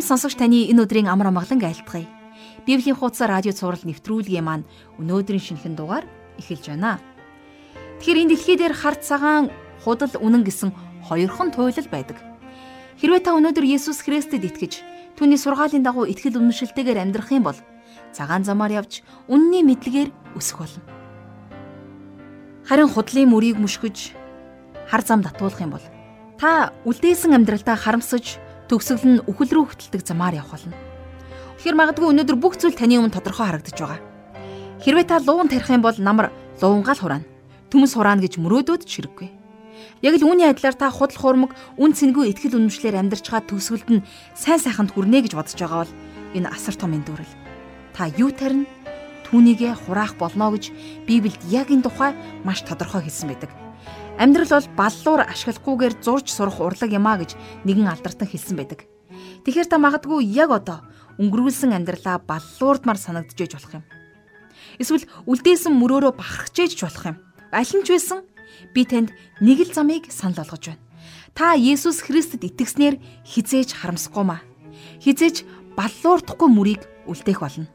Ирхэм сонсогч таны энэ өдрийн амар амгалан айлтгая. Библийн хуудас радио цаураар нэвтрүүлгийн маань өнөөдрийн шинэхэн дугаар эхэлж байна. Тэгэхээр энэ дэлхий дээр харт цагаан худал үнэн гэсэн хоёрхан туйлал байдаг. Хэрвээ та өнөөдөр Есүс Христэд итгэж түүний сургаалын дагуу итгэл үнэмшилтэйгээр амьдрах юм бол цагаан замаар явж үнний мэдлэгээр өсөх болно. Харин худлын мөрийг мушгиж хар зам татуулах юм бол та үлдээсэн амьдралдаа харамсаж төгсгөл нь үхэл рүү хөтэлдэг замаар явах болно. Тэгэхээр магадгүй өнөөдөр бүх зүйл таны өмнө тодорхой харагдаж байгаа. Хэрвээ та луун тарих юм бол намар луунгаал хураана. Төмс хураана гэж мөрөөдөөд чирэггүй. Яг л үүний адилаар та худал хуурмаг үн цэнгүй ихтгэл үнэмшлэр амьдарч чад төгсгөлд нь сайн сайханд хүрнэ гэж бодож байгаа бол энэ асар том эндүрэл. Та юу тарина? Түүнийгэ хураах болно гэж Библиэд яг энэ тухай маш тодорхой хэлсэн байдаг. Амьдрал бол баллуур ашиглахгүйгээр зурж сурах урлаг юмаа гэж нэгэн алдартай хэлсэн байдаг. Тэгэхээр та магадгүй яг одоо өнгөрүүлсэн амьдралаа баллуурдмар санагдчихэж болох юм. Эсвэл үлдээсэн мөрөөрөө бахархжээж болох юм. Аль нь ч байсан би танд нэг л замыг санал болгож байна. Та Есүс Христэд итгэснээр хизээж харамсахгүй маа. Хизээж баллуурдахгүй мөрийг үлдээх болно.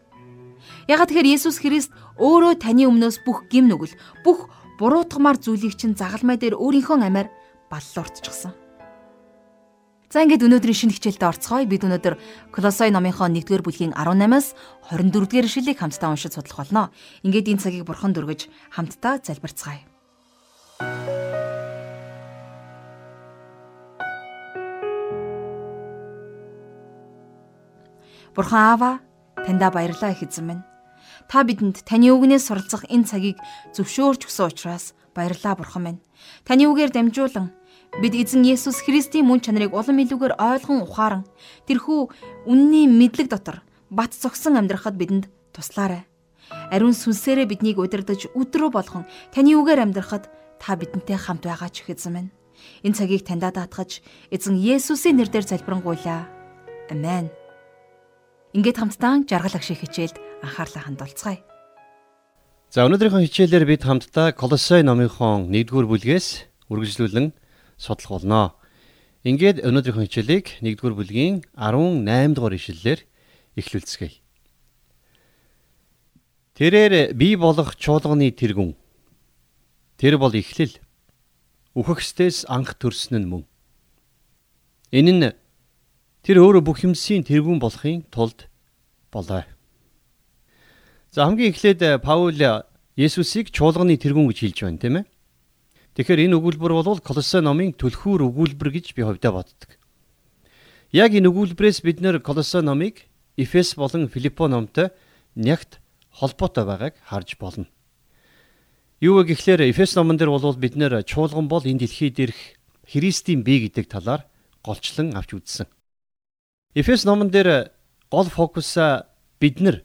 Ягаад тэгэхээр Есүс Христ өөрөө таны өмнөөс бүх гим нүгэл, бүх буруутгамаар зүйлийг чинь загалмай дээр өөрийнхөө амиар баллууртчихсан. За ингээд өнөөдрийн шинэ хичээлдээ орцгоё. Бид өнөөдөр Колосой номынхоо 1-р бүлгийн 18-аас 24-р ишлэлийг хамтдаа уншиж судлах болно. Ингээд энэ цагийг бурхан дүргэж хамтдаа залбирцгаая. Бурхан Аава, таньда баярлалаа их эзэн минь. Та бидэнд таны үгнээс суралцах энэ цагийг зөвшөөрч өгсөн учраас баярлалаа бурхан минь. Таны үгээр дамжуулан бид эзэн Есүс Христийн мөн чанарыг улам илүүгээр ойлгон ухааран тэрхүү үнний мэдлэг дотор бат зогсон амьдрахад бидэнд туслаарай. Ариун сүнсээрээ биднийг удирдах өдрөө болгон таны үгээр амьдрахад та бидэнтэй хамт байгаа ч их эзэн минь. Энэ цагийг таньда даатгаж эзэн Есүсийн нэрээр залбирanгуйлаа. Амен. Ингээд хамтдаа жаргал агшиг хичээлд анхаарлаа хандуулцгаая. За өнөөдрийнхөө хичээлээр бид хамтдаа Колосой номынхон 1-р бүлгээс үргэлжлүүлэн судлах болно. Ингээд өнөөдрийнхөө хичээлийг 1-р бүлгийн 18 дугаар ишлэлээр эхлүүлцгээе. Тэрээр бий болох чуулганы тэргүн тэр бол эхлэл үхэгсдээс анх төрсөн нь мөн. Энэ нь тэр өөрөө бүх юмсийн тэргүүн болохын тулд болоо. За хамгийн эхлээд э, Паул э, Есүсийг чуулганы тэргүүн гэж хэлж байна тийм ээ. Тэгэхээр энэ өгүүлбэр бол Колоссе номын түлхүүр өгүүлбэр гэж би хувьдаа боддог. Яг энэ өгүүлбэрээс бид нэр Колоссе номыг Эфес болон Филиппо номтой нягт холбоотой байгааг харж болно. Юу вэ гэхлээр Эфес номон дээр бол бид нэр чуулган бол энэ дэлхий дээрх Христийн бие гэдэг талаар голчлон авч үзсэн. Эфес номон дээр гол фокус бид нар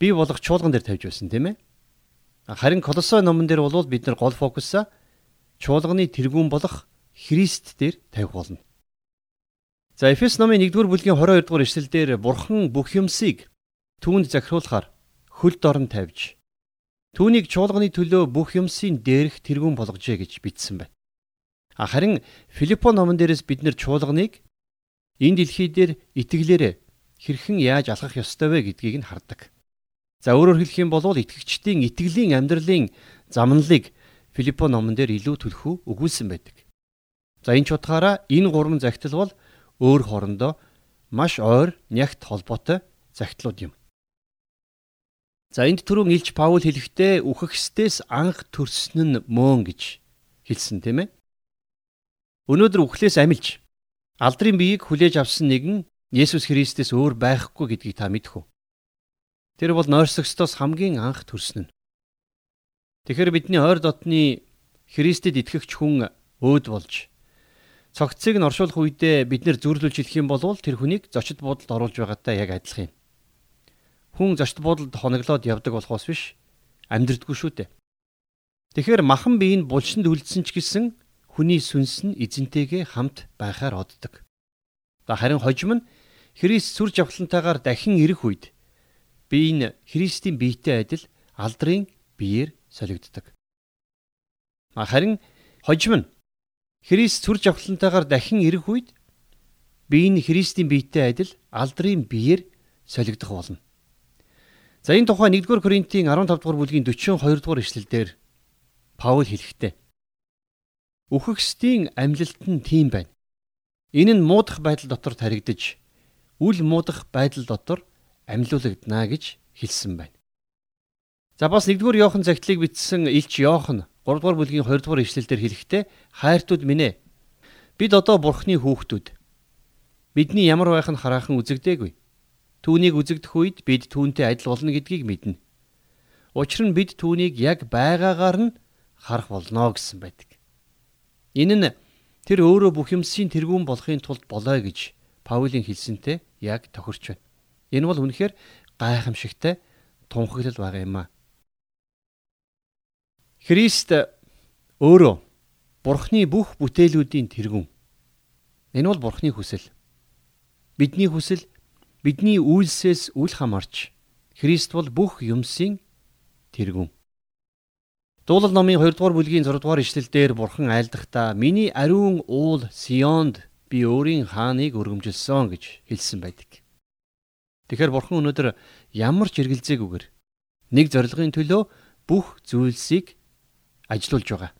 бий болох чуулган дээр тавьж байсан тийм ээ. Харин Колосой номон дээр бол бид нар гол фокусаа чуулганы тэргүүн болох Христ дээр тавих болно. За Эфес номын 1-р бүлгийн 22 дугаар эшлэлдэр Бурхан бүх юмсыг түүнд захируулахаар хөлд орон тавьж түүнийг чуулганы төлөө бүх юмсийн дээрх тэргүүн болгожээ гэж бичсэн байна. Харин Филиппо номон дээрээс бид нэр чуулганыг энэ дэлхий дээр итгэлээрээ хэрхэн яаж алхах ёстой вэ гэдгийг нь хардаг. За өөрөөр хэлэх юм бол итгэгчдийн итгэлийн амьдралын замналыг Филиппо номон дээр илүү төлхөө өгүүлсэн байдаг. За энэ ч утгаараа энэ гурван загтал бол өөр хоорондоо маш ойр нягт холбоотой загтлууд юм. За энд түрүүн Илч Паул хэлэхдээ үхэхстээс анх төрсөн нь мөн гэж хэлсэн тийм ээ. Өнөөдөр үхлээс амилж алдрын биеийг хүлээж авсан нэгэн Есүс Христэс өөр байхгүй гэдгийг та мэдэх үү? Тэр бол нойрсогчдоос хамгийн анх төрсөн нь. Тэгэхээр бидний ойр дотны Христэд итгэгч хүн өөд болж цогцыг нь оршуулах үедээ бид нэр зүрлүүлж хэлэх юм бол тэр хүнийг зочид буудалд оруулж байгаатай яг адилхан юм. Хүн зочид буудалд хоноглоод явдаг болохоос биш амьдрдаггүй шүү дээ. Тэгэхээр махан бие нь булшинд үлдсэн ч гэсэн хүний сүнс нь эзэнтэйгээ хамт байхаар оддог. Харин хожим нь Христ сүр жавхлантайгаар дахин ирэх үед би энэ Христийн биетэй адил алдрын биеэр солигддог. Харин хожим нь Христ сүр жавхлантайгаар дахин ирэх үед бие нь Христийн биетэй адил алдрын биеэр солигдох болно. За энэ тухай 1-р Коринтын 15 дугаар бүлгийн 42 дугаар ишлэлдэр Паул хэлэхдээ Үхэгсдийн амьлалт нь тийм байна. Энэ нь муудах байдал дотор таригдж, үл муудах байдал дотор амьлуулагдана гэж хэлсэн байна. За бас 1-р Иохан загтлыг бичсэн Илч Иохан 3-р бүлгийн 2-р ишлэлдэр хэлэхдээ хайртууд минь ээ бид одоо бурхны хүүхдүүд бидний ямар байх нь хараахан үзэгдээгүй. Түүнийг үзэгдэх үед бид түүнтэй адил болно гэдгийг мэднэ. Учир нь бид түүнийг яг байгаагаар нь харах болно гэсэн байдаг. Энэ нь тэр өөрөө бүх юмсийн тэргүүн болохын тулд болоо гэж Паулийн хэлсэнтэй яг тохирч байна. Энэ бол үнэхээр гайхамшигтай тунхаглал байгаа юм аа. Христ өөрөө Бурхны бүх бүтээлүүдийн тэргүүн. Энэ бол Бурхны хүсэл. Бидний хүсэл бидний үйлсээс үл хамаарч Христ бол бүх юмсийн тэргүүн. Дуулал номын 2 дугаар бүлгийн 6 дугаар ишлэлдэр бурхан айлдахдаа миний ариун уул Сионд би өөрийн хааныг өргөмжилсөн гэж хэлсэн байдаг. Тэгэхээр бурхан өнөөдөр ямар ч эргэлзээгүйгээр нэг зорилгын төлөө бүх зүйлсийг ажилуулж байгаа.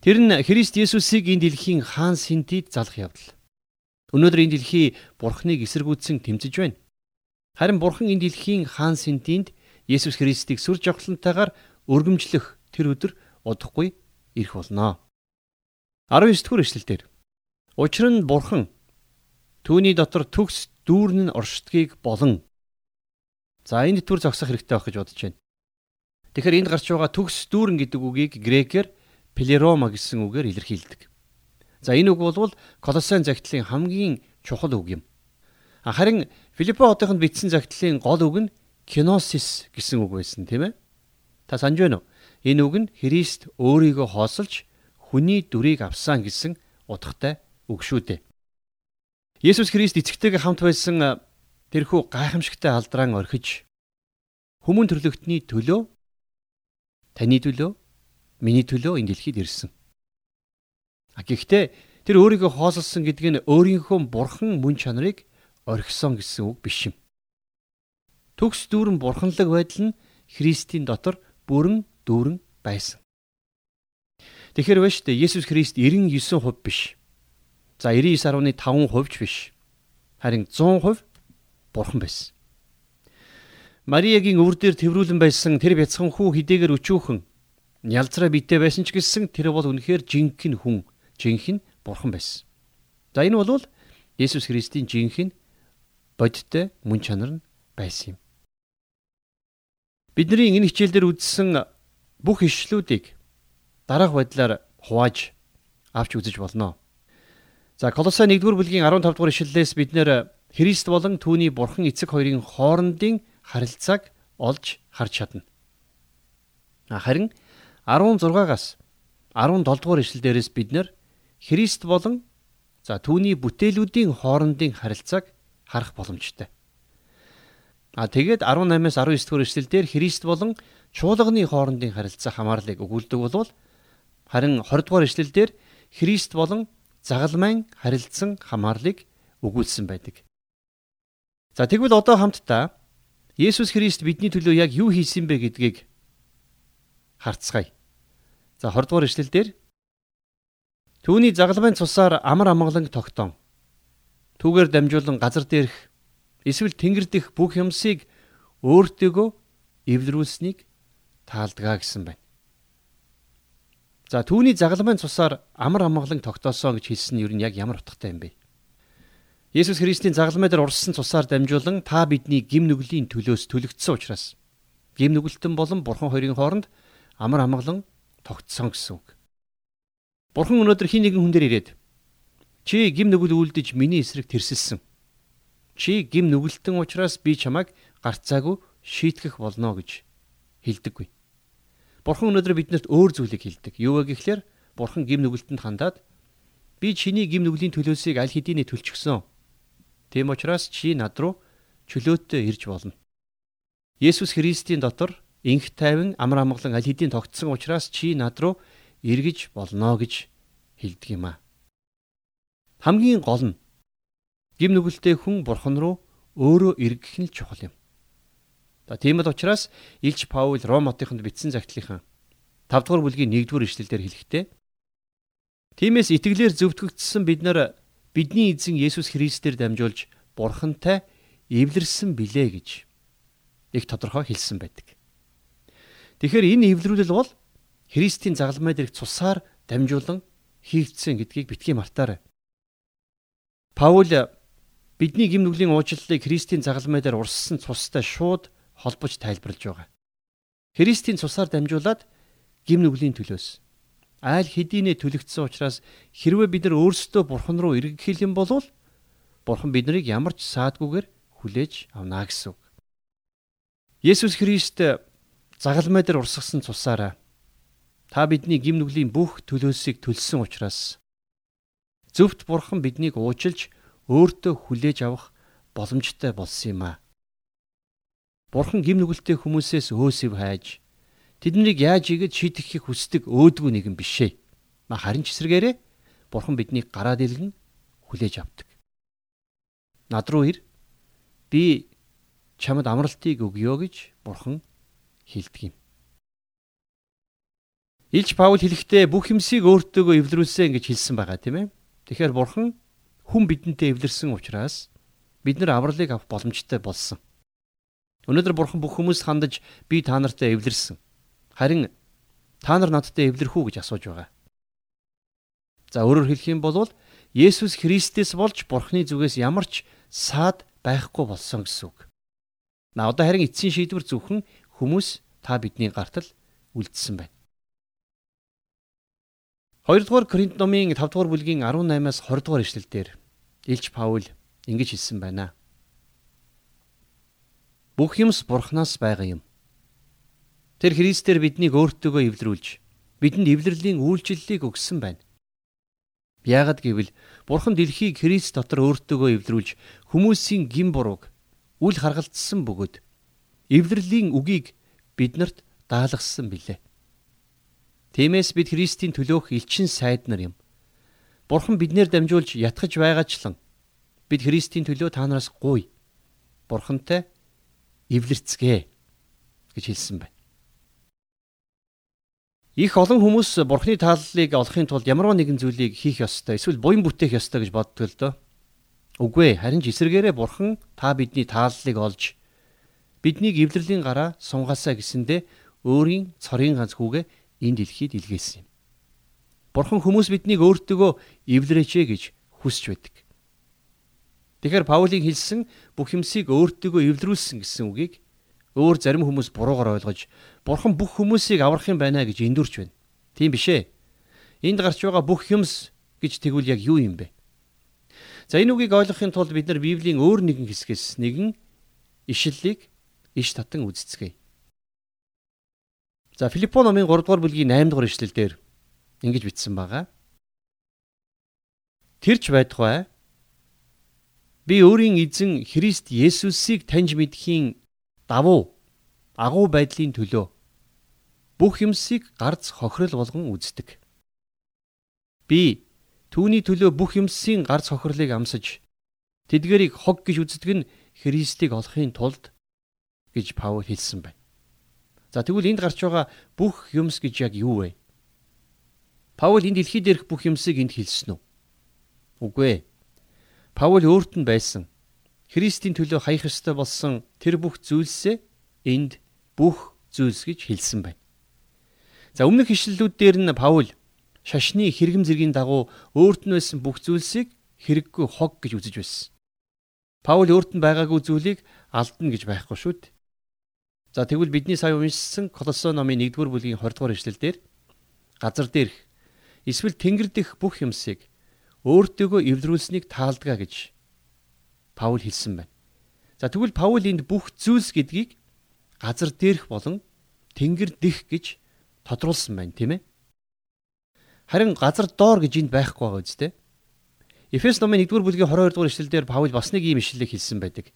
Тэр нь Христ Есүсийг энэ дэлхийн хаан синтид залах явдал. Өнөөдөр энэ дэлхий Бурхныг эсэргүүцсэн тэмцэж байна. Харин Бурхан энэ дэлхийн хаан сэнтинд Есүс Христийг сүр жавхлантайгаар өргөмжлөх тэр өдөр удахгүй ирэх болно. 19 дэх эшлэлдэр Учир нь Бурхан түүний дотор төгс дүүрэн оршдгийг болон За энэ төр зогсох хэрэгтэй байх гэж бодож байна. Тэгэхээр энд гарч байгаа төгс дүүрэн гэдэг үгийг грекээр плерома гэсэн үгээр илэрхийлдэг. За энэ үг бол Колосын загтлын хамгийн чухал үг юм. Харин Филиппо хотынд бичсэн загтлын гол үг нь киносис гэсэн үг байсан тийм ээ. Та санаж байна уу? Энэ үг нь Христ өөрийгөө хоосолж хүний дүрийг авсан гэсэн утгатай үг шүү дээ. Есүс Христ эцэгтэйгээ хамт байсан тэрхүү гайхамшигтай алдран орхиж хүмүүн төрлөختний төлөө таны төлөө миний төлөө энэ дэлхийд ирсэн. А гэхдээ тэр өөрийгөө хоосолсон гэдэг нь өөрийнхөө бурхан мөн чанарыг орхисон гэсэн үг биш юм. Төгс дүүрэн бурханлаг байдал нь Христийн дотор бүрэн дүүрэн байсан. Тэгэхээр байна шүү дээ Есүс Христ 99% биш. За 99.5% ч биш. Харин 100% бурхан байсан. Мариягийн өвөр дээр тэврүүлэн байсан тэр бяцхан хүү хідээгээр өчүүхэн ялцраа битэй байсан ч гэсэн тэр бол үнэхээр жинхэнэ хүн жинхэнэ бурхан байсан. За энэ бол Есүс Христийн жинхэнэ бодиттой мөн чанар нь байсан юм. Бидний энэ хичээлдэр үзсэн бүх ишлүүдийг дараах байдлаар хувааж авч үзэж болно. За Колосай 1-р бүлгийн 15 дугаар ишлэлээс бид нэр Христ болон түүний бурхан эцэг хоёрын хоорондын харилцааг олж харж чадна. Харин 16-аас 17 дугаар ишлэлдээрээс бид нэр Христ болон за түүний бүтээлүүдийн хоорондын харилцааг харах боломжтой. А тэгээд 18-аас 19 дугаар эшлэлдэр Христ болон чуулганы хоорондын харилцаа хамаарлыг өгүүлдэг болвол харин 20 дугаар эшлэлдэр Христ болон загалмайн харилцсан хамаарлыг өгүүлсэн байдаг. За тэгвэл одоо хамтдаа Есүс Христ бидний төлөө яг юу хийсэн бэ гэдгийг харцгаая. За 20 дугаар эшлэлдэр Түүний загалмайн цусаар амар амгалан тогтоон. Түүгээр дамжуулан газар дээрх эсвэл тэнгэр дэх бүх юмсыг өөртөөгөө эвлэрүүлсэнийг таалдгаа гэсэн байна. За түүний загалмайн цусаар амар амгалан тогтоосон гэж хэлсэн нь юу нь яг ямар утгатай юм бэ? Есүс Христийн загалмай дээр урссан цусаар дамжуулан та бидний гим нүглийн төлөөс төлөгдсөн учраас гим нүгэлтэн болон бурхан хоёрын хооронд амар амгалан тогтсон гэсэн үг. Бурхан өнөөдөр хин нэгэн хүн дээр ирээд чи гим нүгэл үлдэж миний эсрэг тэрсэлсэн. Чи гим нүгэлтэн учраас би чамайг гарцаагүй шийтгэх болно гэж хэлдэггүй. Бурхан өнөөдөр биднэрт өөр зүйлийг хэлдэг. Юу вэ гэхлээр Бурхан гим нүгэлтэнд хандаад би чиний гим нүглийн төлөөсийг аль хэдийн төлчихсөн. Тийм учраас чи над руу чөлөөтэй ирж болно. Есүс Христийн дотор инх тайван амар амгалан аль хэдийн тогтсон учраас чи над руу эргэж болно гэж хэлдэг юм аа. Хамгийн гол нь Гим нүгэлтэй хүн бурхан руу өөрөө эргэх нь чухал юм. За тийм л учраас Илч Паул Ром хотынд бичсэн загтлынхан 5 дугаар бүлгийн 1 дугаар ишлэлдэр хэлэхдээ Тиймээс итгэлээр зөвтгөгдсөн бид нар бидний эзэн Есүс Христээр дамжуулж бурхантай эвлэрсэн билээ гэж их тодорхой хэлсэн байдаг. Тэгэхээр энэ эвлэрүүлэл бол Христийн загалмай дээрх цусаар дамжуулан хийгдсэн гэдгийг битгий мартаарай. Паул бидний гим нүглийн уучлалыг Христийн загалмай дээр урссан цустай шууд холбож тайлбарлаж байгаа. Христийн цусаар дамжуулаад гим нүглийн төлөөс айл хэдийнэ төлөгдсөн учраас хэрвээ бид нар өөрсдөө бурхан руу эргэх юм бол бурхан биднийг ямар ч саадгүйгээр хүлээж авна гэсэн үг. Есүс Христ загалмай дээр урсгасан цусаараа та бидний гим нүглийн бүх төлөөсийг төлсөн учраас зөвхт бурхан биднийг уучлж өөртөө хүлээж авах боломжтой болсон юм а. Бурхан гим нүгэлтэй хүмүүсээс өөсөв хайж тэднийг яаж игэж шийтгэхийг хүсдэг өөдгөө нэгэн бишээ. Харин ч эсрэгээрээ бурхан биднийг гараад илгэн хүлээж авдаг. Над руу ир. Би чамд амралтыг өгье гэж бурхан хэлдэг юм. Илж Паул хэлэхдээ бүх юмсыг өөртөөгөө эвлэрүүлсэн гэж хэлсэн байгаа тийм ээ. Тэгэхээр бурхан хүн бидэнтэй эвлэрсэн учраас бид нар авралыг авах боломжтой болсон. Өнөөдөр бурхан бүх хүмүүст хандаж би та нартай эвлэрсэн. Харин та нар надтай эвлэрэх үү гэж асууж байгаа. За өөрөөр хэлэх юм бол Есүс Христэс болж бурханы зүгээс ямар ч саад байхгүй болсон гэсэн үг. На одоо харин эцсийн шийдвэр зөвхөн хүмүүс та бидний гартал үлдсэн байна. 2 дугаар Коринт номын 5 дугаар бүлгийн 18-аас 20 дугаар ишлэлдэр Илч Паул ингэж хэлсэн байна. Бүх юмс Бурханаас байгаа юм. Тэр Христээр биднийг өөртөөгөө эвлэрүүлж бидэнд эвлэрлийн үйлчлэлийг өгсөн байна. Яагад гэвэл Бурхан дэлхийг Христ дотор өөртөөгөө эвлэрүүлж хүмүүсийн гин бурууг үл харгалзсан бөгөөд эвлэрлийн үгийг биднэрт даалгасан билээ. Тиймээс бид Христийн төлөөх элчин сайд нар юм. Бурхан биднээр дамжуулж ятгах байгаачлан бид Христийн төлөө та нараас гуй. Бурхантай эвлэрцгээ гэж хэлсэн байна. Их олон хүмүүс Бурханы тааллыг олохын тулд ямар нэгэн зүйлийг хийх ёстой, эсвэл буян бүтээх ёстой гэж боддог л доо. Үгүй ээ, харин ч эсэргээрээ Бурхан та бидний тааллыг олж биднийг эвлэрлийн гараа сунгаасаа гэсэндэ өөрийн цорын ганц хүүгээ энэ дэлхийд илгээсэн юм. Бурхан хүмүүс биднийг өөртөөгөө эвлэрээч гэж хүсч байдаг. Тэгэхээр Паулийн хэлсэн бүх юмсыг өөртөөгөө эвлэрүүлсэн гэсэн үгийг өөр зарим хүмүүс буруугаар ойлгож Бурхан бүх хүмүүсийг аврах юм байна гэж эндүрч байна. Тийм биш ээ. Энд гарч байгаа бүх юмс гэж тэгвэл яг юу юм бэ? За энэ үгийг ойлгохын тулд бид нар Библийн өөр нэгэн хэсгээс нэгэн ишлэлийг иш татан үздэцгээе. За Филиппо номын 3 дугаар бүлгийн 8 дугаар ишлэлдэр ингэж бичсэн байгаа. Тэрч байдгаа би өөрийн эзэн Христ Есүсийг таньж мэдхийн давуу агуу байдлын төлөө бүх юмсыг гарц хохирол болгон үздэг. Би түүний төлөө бүх юмсын гарц хохирлыг амсаж тэдгэрийг хог гэж үздэг нь Христийг олохын тулд гэж Паул хэлсэн байна. За тэгвэл энд гарч байгаа бүх юмс гэж яг юу вэ? Паул энэ дэлхий дээрх бүх юмсыг энд хэлсэн үү? Үгүй ээ. Паул өөрт нь байсан Христийн төлөө хаях ёстой болсон тэр бүх зүйлсээ энд бүх зүйлс гэж хэлсэн байна. За өмнөх ишлэлүүд дээр нь Паул шашны хэрэгм зэргийн дагуу өөрт нь байсан бүх зүйлсийг хэрэггүй хог гэж үзэж байсан. Паул өөрт нь байгаагүй зүйлийг алдна гэж байхгүй шүү дээ. За тэгвэл бидний сая уншсан Колосон номын 1-р бүлгийн 20 дугаар эшлэлдэр газар дээрх эсвэл тэнгэр дэх бүх юмсыг өөртөөгөө эвлэрүүлсэнийг таалдгаа гэж Паул хэлсэн байна. За тэгвэл Паул энд бүх зүйлс гэдгийг газар дээрх болон тэнгэр дэх гэж тодруулсан байна, тийм ээ? Харин газар доор гэж энд байхгүй байгаа үстэй. Эфес номын 1-р бүлгийн 22 дугаар эшлэлдэр Паул бас нэг ийм ишлэлийг хэлсэн байдаг.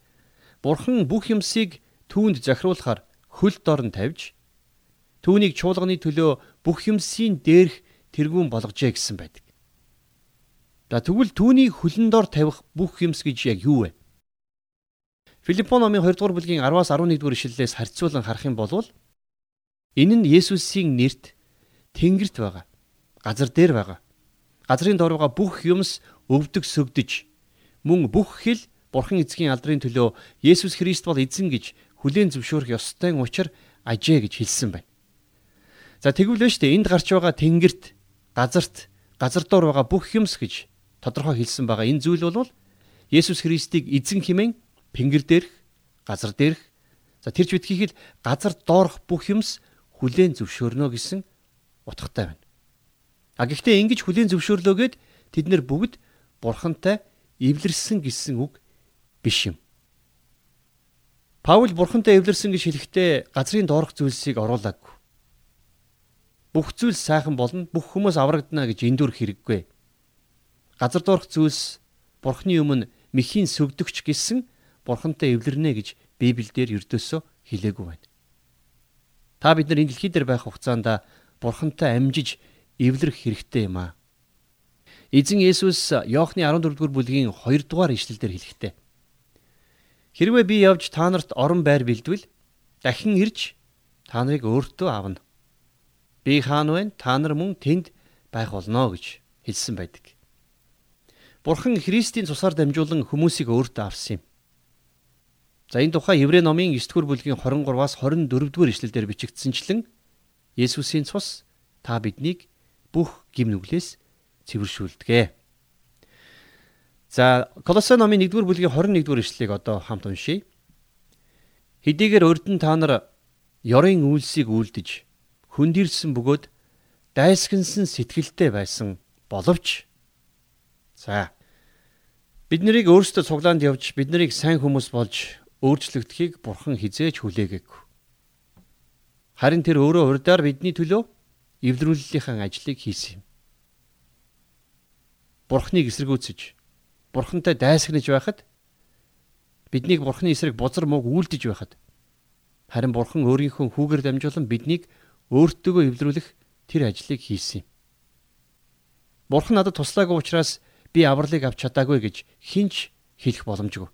Бурхан бүх юмсыг түүнд захируулахаар хөл дор нь тавьж түүнийг чуулганы төлөө бүх юмсийн дээрх тэргүүн болгожээ гэсэн байдаг. За тэгвэл түүний хөлн дор тавих бүх юмс гэж яг юу вэ? Филиппо номын 2 дугаар бүлгийн 10-аас 11 дугаар ишлэлээс харьцуулан харах юм бол энэ нь Есүсийн нэрт Тэнгэрт байгаа. Газар дээр байгаа. Газрын дор байгаа бүх юмс өвдөг сөгдөж мөн бүх хэл Бурхан эзгийн алдрын төлөө Есүс Христ бол эзэн гэж хүлээн зөвшөөрөх ёстой учир ажээ гэж хэлсэн байна. За тэгвэл нь дээ энд гарч байгаа тэнгэрт газарт газар дор байгаа бүх юмс гэж тодорхой хэлсэн байгаа. Энэ зүйл бол Есүс Христийг эзэн хэмээн пингэр дээрх, газар дээрх за тэрч битгийхэл газар доорх бүх юмс хүлээн зөвшөөрнө гэсэн утгатай байна. А гэхдээ ингэж хүлээн зөвшөөрлөөгээд тэд нэр бүгд бурхантай эвлэрсэн гэсэн үг биш юм. Паул бурхантай эвлэрсэн гэж хэлэхдээ газрын доорх зүйлсийг оруулаагүй. Бүх зүйл сайхан болно, бүх хүмүүс аврагдана гэж эндүр хэрэггүй газар доорх зүйлс бурхны өмнө мэхийн сүгдөгч гэсэн бурхантай эвлэрнэ гэж Библиэлд ердөөсөө хэлээгүй байна. Та бид нар энэ дэлхий дээр байх хугацаанд бурхантай амжиж эвлэрэх хэрэгтэй юм аа. Эзэн Есүс Иохны 14 дугаар бүлгийн 2 дугаар ишлэлдэр хэлэхдээ Хэрвээ би явж та нарт орон байр бэлдвэл дахин ирж та нарыг өөртөө авна. Би хаан вэ? Та нар мөн тэнд байх болно гэж хэлсэн байдаг. Бурхан Христийн цусаар дамжуулан хүмүүсийг өөртөө авсан юм. За энэ тухай Еврей номын 9-р бүлгийн 23-аас 24-р ишлэлдэр бичигдсэнчлэн Есүсийн цус та биднийг бүх гим нүглээс цэвэршүүлдэг. За Колосе номын 1-р бүлгийн 21-р ишлэлийг одоо хамт уншийе. Хэдийгээр нь та нар ёрын үйлсийг үйлдэж хөндөрсөн бөгөөд дайсагнсан сэтгэлтэй байсан боловч За. Бид нарыг өөрсдөө цуглаанд явж бид нарыг сайн хүмүүс болж өөрчлөгдөхийг бурхан хизээж хүлээгээгүй. Харин тэр өөрөө урдаар бидний төлөө эвлэрүүллийнхаа ажлыг хийсэн юм. Бурхныг эсэргүүцэж, бурхантай дайсагнаж байхад биднийг бурхны эсрэг бузар мууг үйлдэж байхад харин бурхан өөрийнхөө хүүгээр дамжуулан биднийг өөртөөгөө эвлэрүүлэх тэр ажлыг хийсэн юм. Бурхан надад туслаагүй учраас би авралыг авч чадаагүй гэж хинч хэлэх боломжгүй.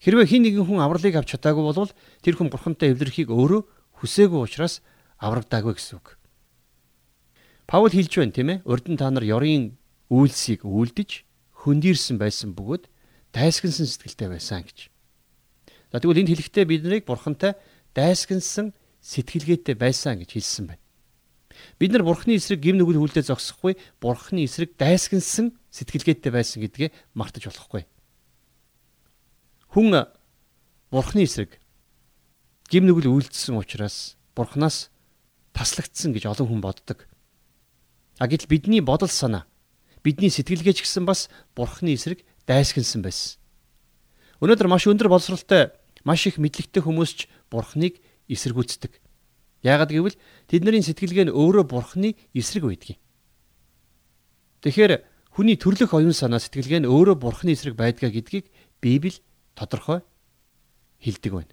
Хэрвээ хин нэгэн хүн авралыг авч чадаагүй бол тэр хүн бурхантай эвлэрхийг өөрөө хүсээгүй учраас аврагдаагүй гэсэн үг. Паул хэлж байна тийм ээ. Урд нь та нар ёрын үйлсийг үйлдэж хөндөрсөн байсан бөгөөд дайсагнсан сэтгэлтэй байсан гэж. За тэгвэл энд хэлэхдээ бид нарыг бурхантай дайсагнсан сэтгэлгээтэй байсан гэж хэлсэн байна. Бид нар бурхны эсрэг гим нүгэл хүлдээ зогсохгүй бурхны эсрэг дайсагнсан сэтгэлгээтэй байсан гэдгээ мартаж болохгүй. Хүн бурхны эсрэг гим нүгэл үйлдэлсэн учраас бурхнаас таслагдсан гэж олон хүн боддог. А гэтэл бидний бодол санаа бидний сэтгэлгээч гэсэн бас бурхны эсрэг дайсагнсан байсан. Өнөөдөр маш өндөр боловсралтай маш их мэдлэгтэй хүмүүс ч бурхныг эсэргүүцдэг. Яагад гэвэл тэдний сэтгэлгээ нь өөрөө бурхны эсрэг байдаг. Тэгэхээр хүний төрлөх оюун санаа сэтгэлгээ нь өөрөө бурхны эсрэг байдгаа гэдгийг Библи тодорхой хэлдэг байна.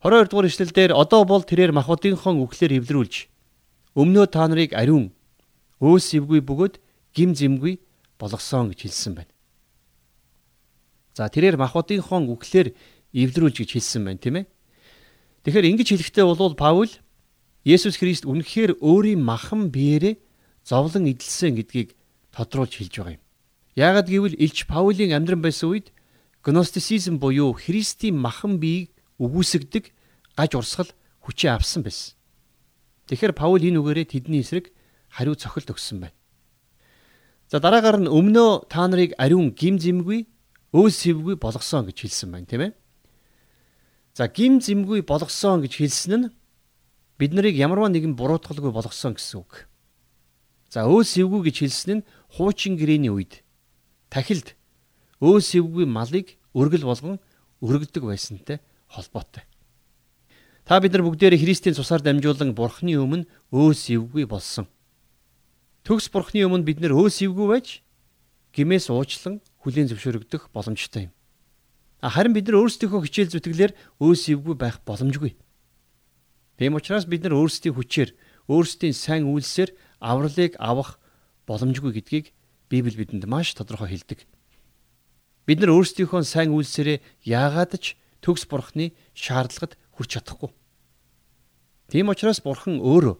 22 дугаар ишлэлдэр одоо бол тэрээр махбодынхон үхлээр эвлэрүүлж өмнөө та нарыг ариун өөс эвгүй бөгөөд гим зэмгүй болгосон гэж хэлсэн байна. За тэрээр махбодынхон үхлээр эвлэрүүлж гэж хэлсэн байна тийм ээ. Тэгэхээр ингэж хэлэхдээ бол Паул Есүс Христ үнэхээр өөрийн махан биеэрээ зовлон эдэлсэн гэдгийг тодруулж хэлж байгаа юм. Яагад гэвэл Илч Паулийн амьдран байсан үед гностицизм буюу Христийн махан биеийг үгүйсгдэг гаж урсгал хүчээ авсан байсан. Тэгэхээр Паул энэ үгээрээ тэдний эсрэг хариу цохилт өгсөн байна. За дараагаар нь өмнөө та нарыг ариун гим зэмгүй өөс сэвгүй болгосон гэж хэлсэн байна тийм ээ. За гим зэмгүй болгосон гэж хэлсэн нь бид нарыг ямарваа нэгэн буруутгалгүй болгосон гэсэн үг. За өөс эвгүй гэж хэлсэн нь хуучин гэрээний үед тахилд өөс эвгүй малыг өргөл болгон өргөдөг байсантай холбоотой. Та бид нар бүгдээр Христийн цусаар дамжуулан Бурхны өмнө өөс эвгүй болсон. Төгс Бурхны өмнө бид нар өөс эвгүй байж гимээс уучлан хүлийн зөвшөөрөгдөх боломжтой юм. Харин бид нар өөрсдийнхөө хичээл зүтгэлээр өөс ивгүй байх боломжгүй. Тийм учраас бид нар өөрсдийн хүчээр, өөрсдийн сайн үйлсээр авралыг авах боломжгүй гэдгийг Библи бидэнд маш тодорхой хэлдэг. Бид нар өөрсдийнхөө сайн үйлсээрээ яагаад ч төгс бурхны шаардлагад хүрч чадахгүй. Тийм учраас бурхан өөрөө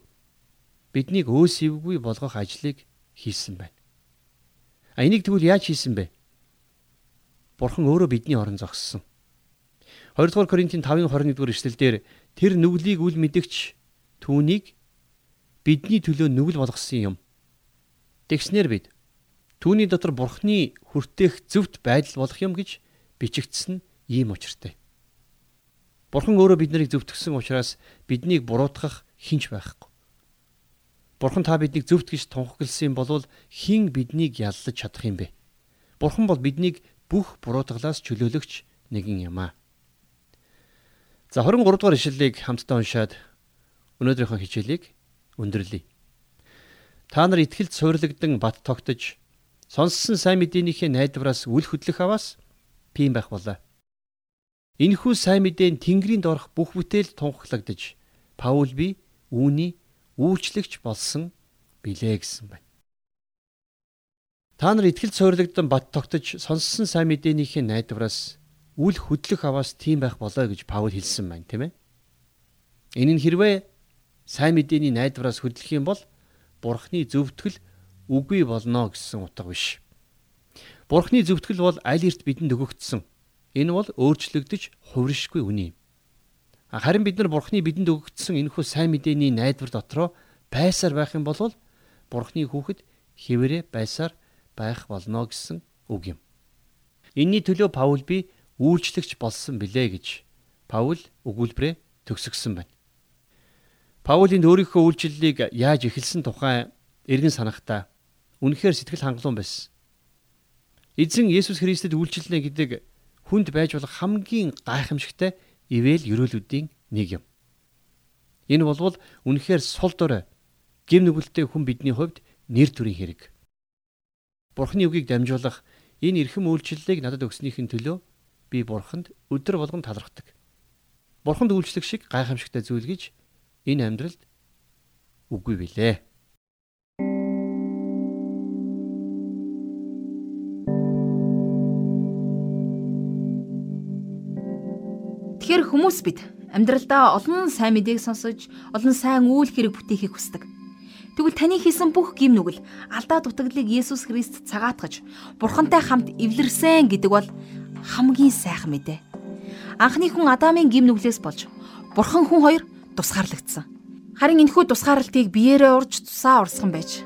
биднийг өөс ивгүй болгох ажлыг хийсэн байна. А энийг тэгвэл яаж хийсэн бэ? Бурхан өөрөө бидний орон зогссон. 2 дугаар Коринтын 5:21 дугаар эшлэлдэр тэр нүглийг үл мэдэгч түүнийг бидний төлөө нүгэл болгосон юм. Тэгснэр бид түүний дотор бурхны хүртээх зөвхт байдал болох юм гэж бичигдсэн ийм учиртай. Бурхан өөрөө бид нарыг зөвтгсөн учраас биднийг буруутгах хинч байхгүй. Бурхан та биднийг зөвт гэж тунхагласан бол хин биднийг яллаж чадах юм бэ? Бурхан бол биднийг бүх буруутгалаас чөлөөлөгч нэгэн юм аа. За 23 дугаар ишлэлийг хамтдаа уншаад өнөөдрийнхөө хичээлийг өндөрлөе. Та нар итгэлд суйрлагдсан бат тогтож сонссон сайн мэдээнийхээ найдвараас үл хөдлөх аваас пиим байх болоо. Энэхүү сайн мэдээ нь Тэнгэрийн дорх бүх бүтээл тунхаглагдж Паул би үүний үйлчлэгч болсон билээ гэсэн байна. Та нар итгэл суйрлагдсан бат тогтож сонссон сайн мэдээнийхээ найдвараас үл хөдлөх аваас тийм байх болоо гэж Паул хэлсэн байна, тийм ээ. Энэ нь хэрвээ сайн мэдээний найдвараас хөдлөх юм бол Бурхны зөвтгөл үгүй болно гэсэн утга биш. Бурхны зөвтгөл бол аль эрт бидэнд өгөгдсөн Энэ бол өөрчлөгдөж хувиршгүй үнэ юм. Харин бид нар Бурхны бидэнд өгөгдсөн энэхүү сайн мэдээний найдвар дотроо байсаар байх юм бол Бурхны хүүхэд хэвээрээ байсаар байх болно гэсэн үг юм. Энийний төлөө Паул би үйлчлэгч болсон билээ гэж Паул өгүүлбэрээ төгсгсөн байна. Паулын өөрийнхөө үйлчлэлийг яаж эхэлсэн тухай эргэн санахдаа үнэхээр сэтгэл хангалуун байсан. Эзэн Есүс Христэд үйлчлэнэ гэдэг хүнд байж болох хамгийн гайхамшигтай ивэл ерөөлүүдийн нэг юм. Энэ болвол үнэхээр сул дорой гим нүгэлтэй хүн бидний хувьд нэр төрийн хэрэг. Бурхны үгийг дамжуулах энэ эрхэм үйлчлэлийг надад өгснөхийн төлөө би Бурханд өдөр болгон талархдаг. Бурханд үйлчлэх шиг гайхамшигтай зүйл гэж энэ амьдралд үгүй билээ. Тэгэхээр хүмүүс бид амьдралдаа олон сайн мэдээг сонсож, олон сайн үйл хэрэг бүтээхийг хүсдэг. Тэгвэл таны хийсэн бүх гим нүгэл алдаа дутагдлыг Есүс Христ цагаатгаж, Бурхантай хамт эвлэрсэн гэдэг бол хамгийн сайхан мэдээ. Анхны хүн Адамын гим нүглээс болж Бурхан хүн хоёр тусгаарлагдсан. Харин энэхүү тусгаарлалтыг биеэрээ урж тусаа урсган байж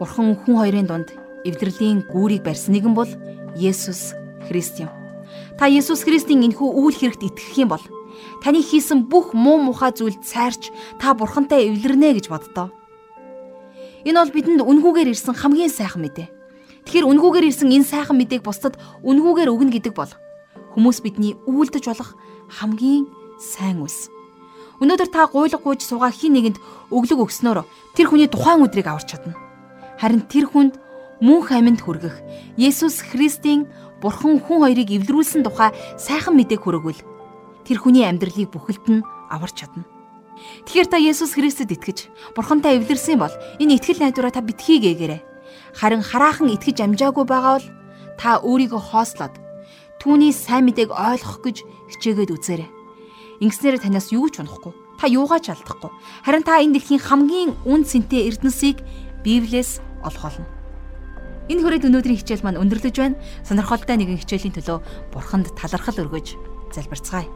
Бурхан хүн хоёрын дунд эвдрлийн гүүрийг барьсан нэгэн бол Есүс Христ юм. Та Есүс Христийн энэхүү үйл хэрэгт итгэх юм бол таны хийсэн бүх муу мухай зүйлд цайрч та бурхантай эвлэрнэ гэж боддоо. Энэ бол бидэнд үнгүүгээр ирсэн хамгийн сайхан мэдээ. Тэгэхээр үнгүүгээр ирсэн энэ сайхан мэдээг бусдад үнгүүгээр өгнө гэдэг бол хүмүүс бидний үйлдэж болох хамгийн сайн үс. Өнөөдөр та гуйлга гүйж суугаа хин нэгэнд өглөг өгснөөр тэр хүний тухайн өдрийг аварч чадна. Харин тэр хүнд мөнх амьд хүргэх Есүс Христийн Бурхан хүн хоёрыг эвлэрүүлсэн тухай сайхан мэдээг хүргвэл тэр хүний амьдралыг бүхэлд нь аварч чадна. Тэгэхээр та Есүс Христэд итгэж Бурхантай эвлэрсэн бол энэ итгэл найдвараа та битгий гээгээрэй. Харин хараахан итгэж амжаагүй байгаа бол та өөрийгөө хоослоод түүний сайн мэдээг ойлгох гэж хичээгээд үзээрэй. Ингэснээр танаас юу ч унахгүй. Та юугаа ч алдахгүй. Харин та энэ дэлхийн хамгийн үн цэнтэй эрдэнсийг Библиэс олох болно. Энэ хүрээд өнөөдрийн хичээл маань өндөрлөж байна. Сонирхолтой нэгэн хичээлийн төлөө Бурханд талархал өргөж залбирцгаая.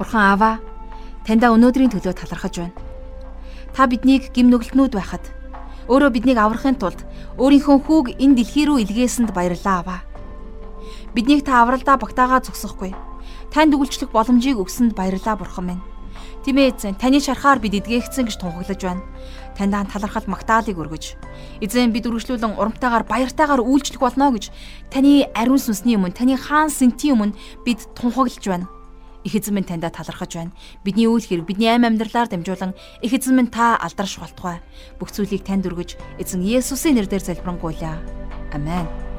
Бурхан Аава, таньда өнөөдрийн төлөө талархаж байна. Та биднийг гим нүгэлтнүүд байхад өөрөө биднийг аврахын тулд өөрийнхөө хүүг энэ дэлхий рүү илгээсэнд баярлалаа Аава. Биднийг та авралдаа багтаагаа зогсохгүй. Танд өгүүлчлэх боломжийг өгсөнд баярлалаа Бурхан минь. Тимээ таны шарахаар бид эдгээгцэн гэж тунхаглаж байна таньдаа талархал магтаалыг өргөж эзэн бид үргэлжлүүлэн урамтайгаар баяртайгаар үйлчлэх болно гэж таны ариун сүнсний өмнө таны хаан сэнтийн өмнө бид тунхаглаж байна. Их эзэн минь таньдаа талархаж байна. Бидний үйл хэрэг, бидний аим амьдралаар дамжуулан их эзэн минь та алдарш болтугай. Бүх зүйлийг танд өргөж эзэн Есүсийн нэрээр залбирanгуйлаа. Амен.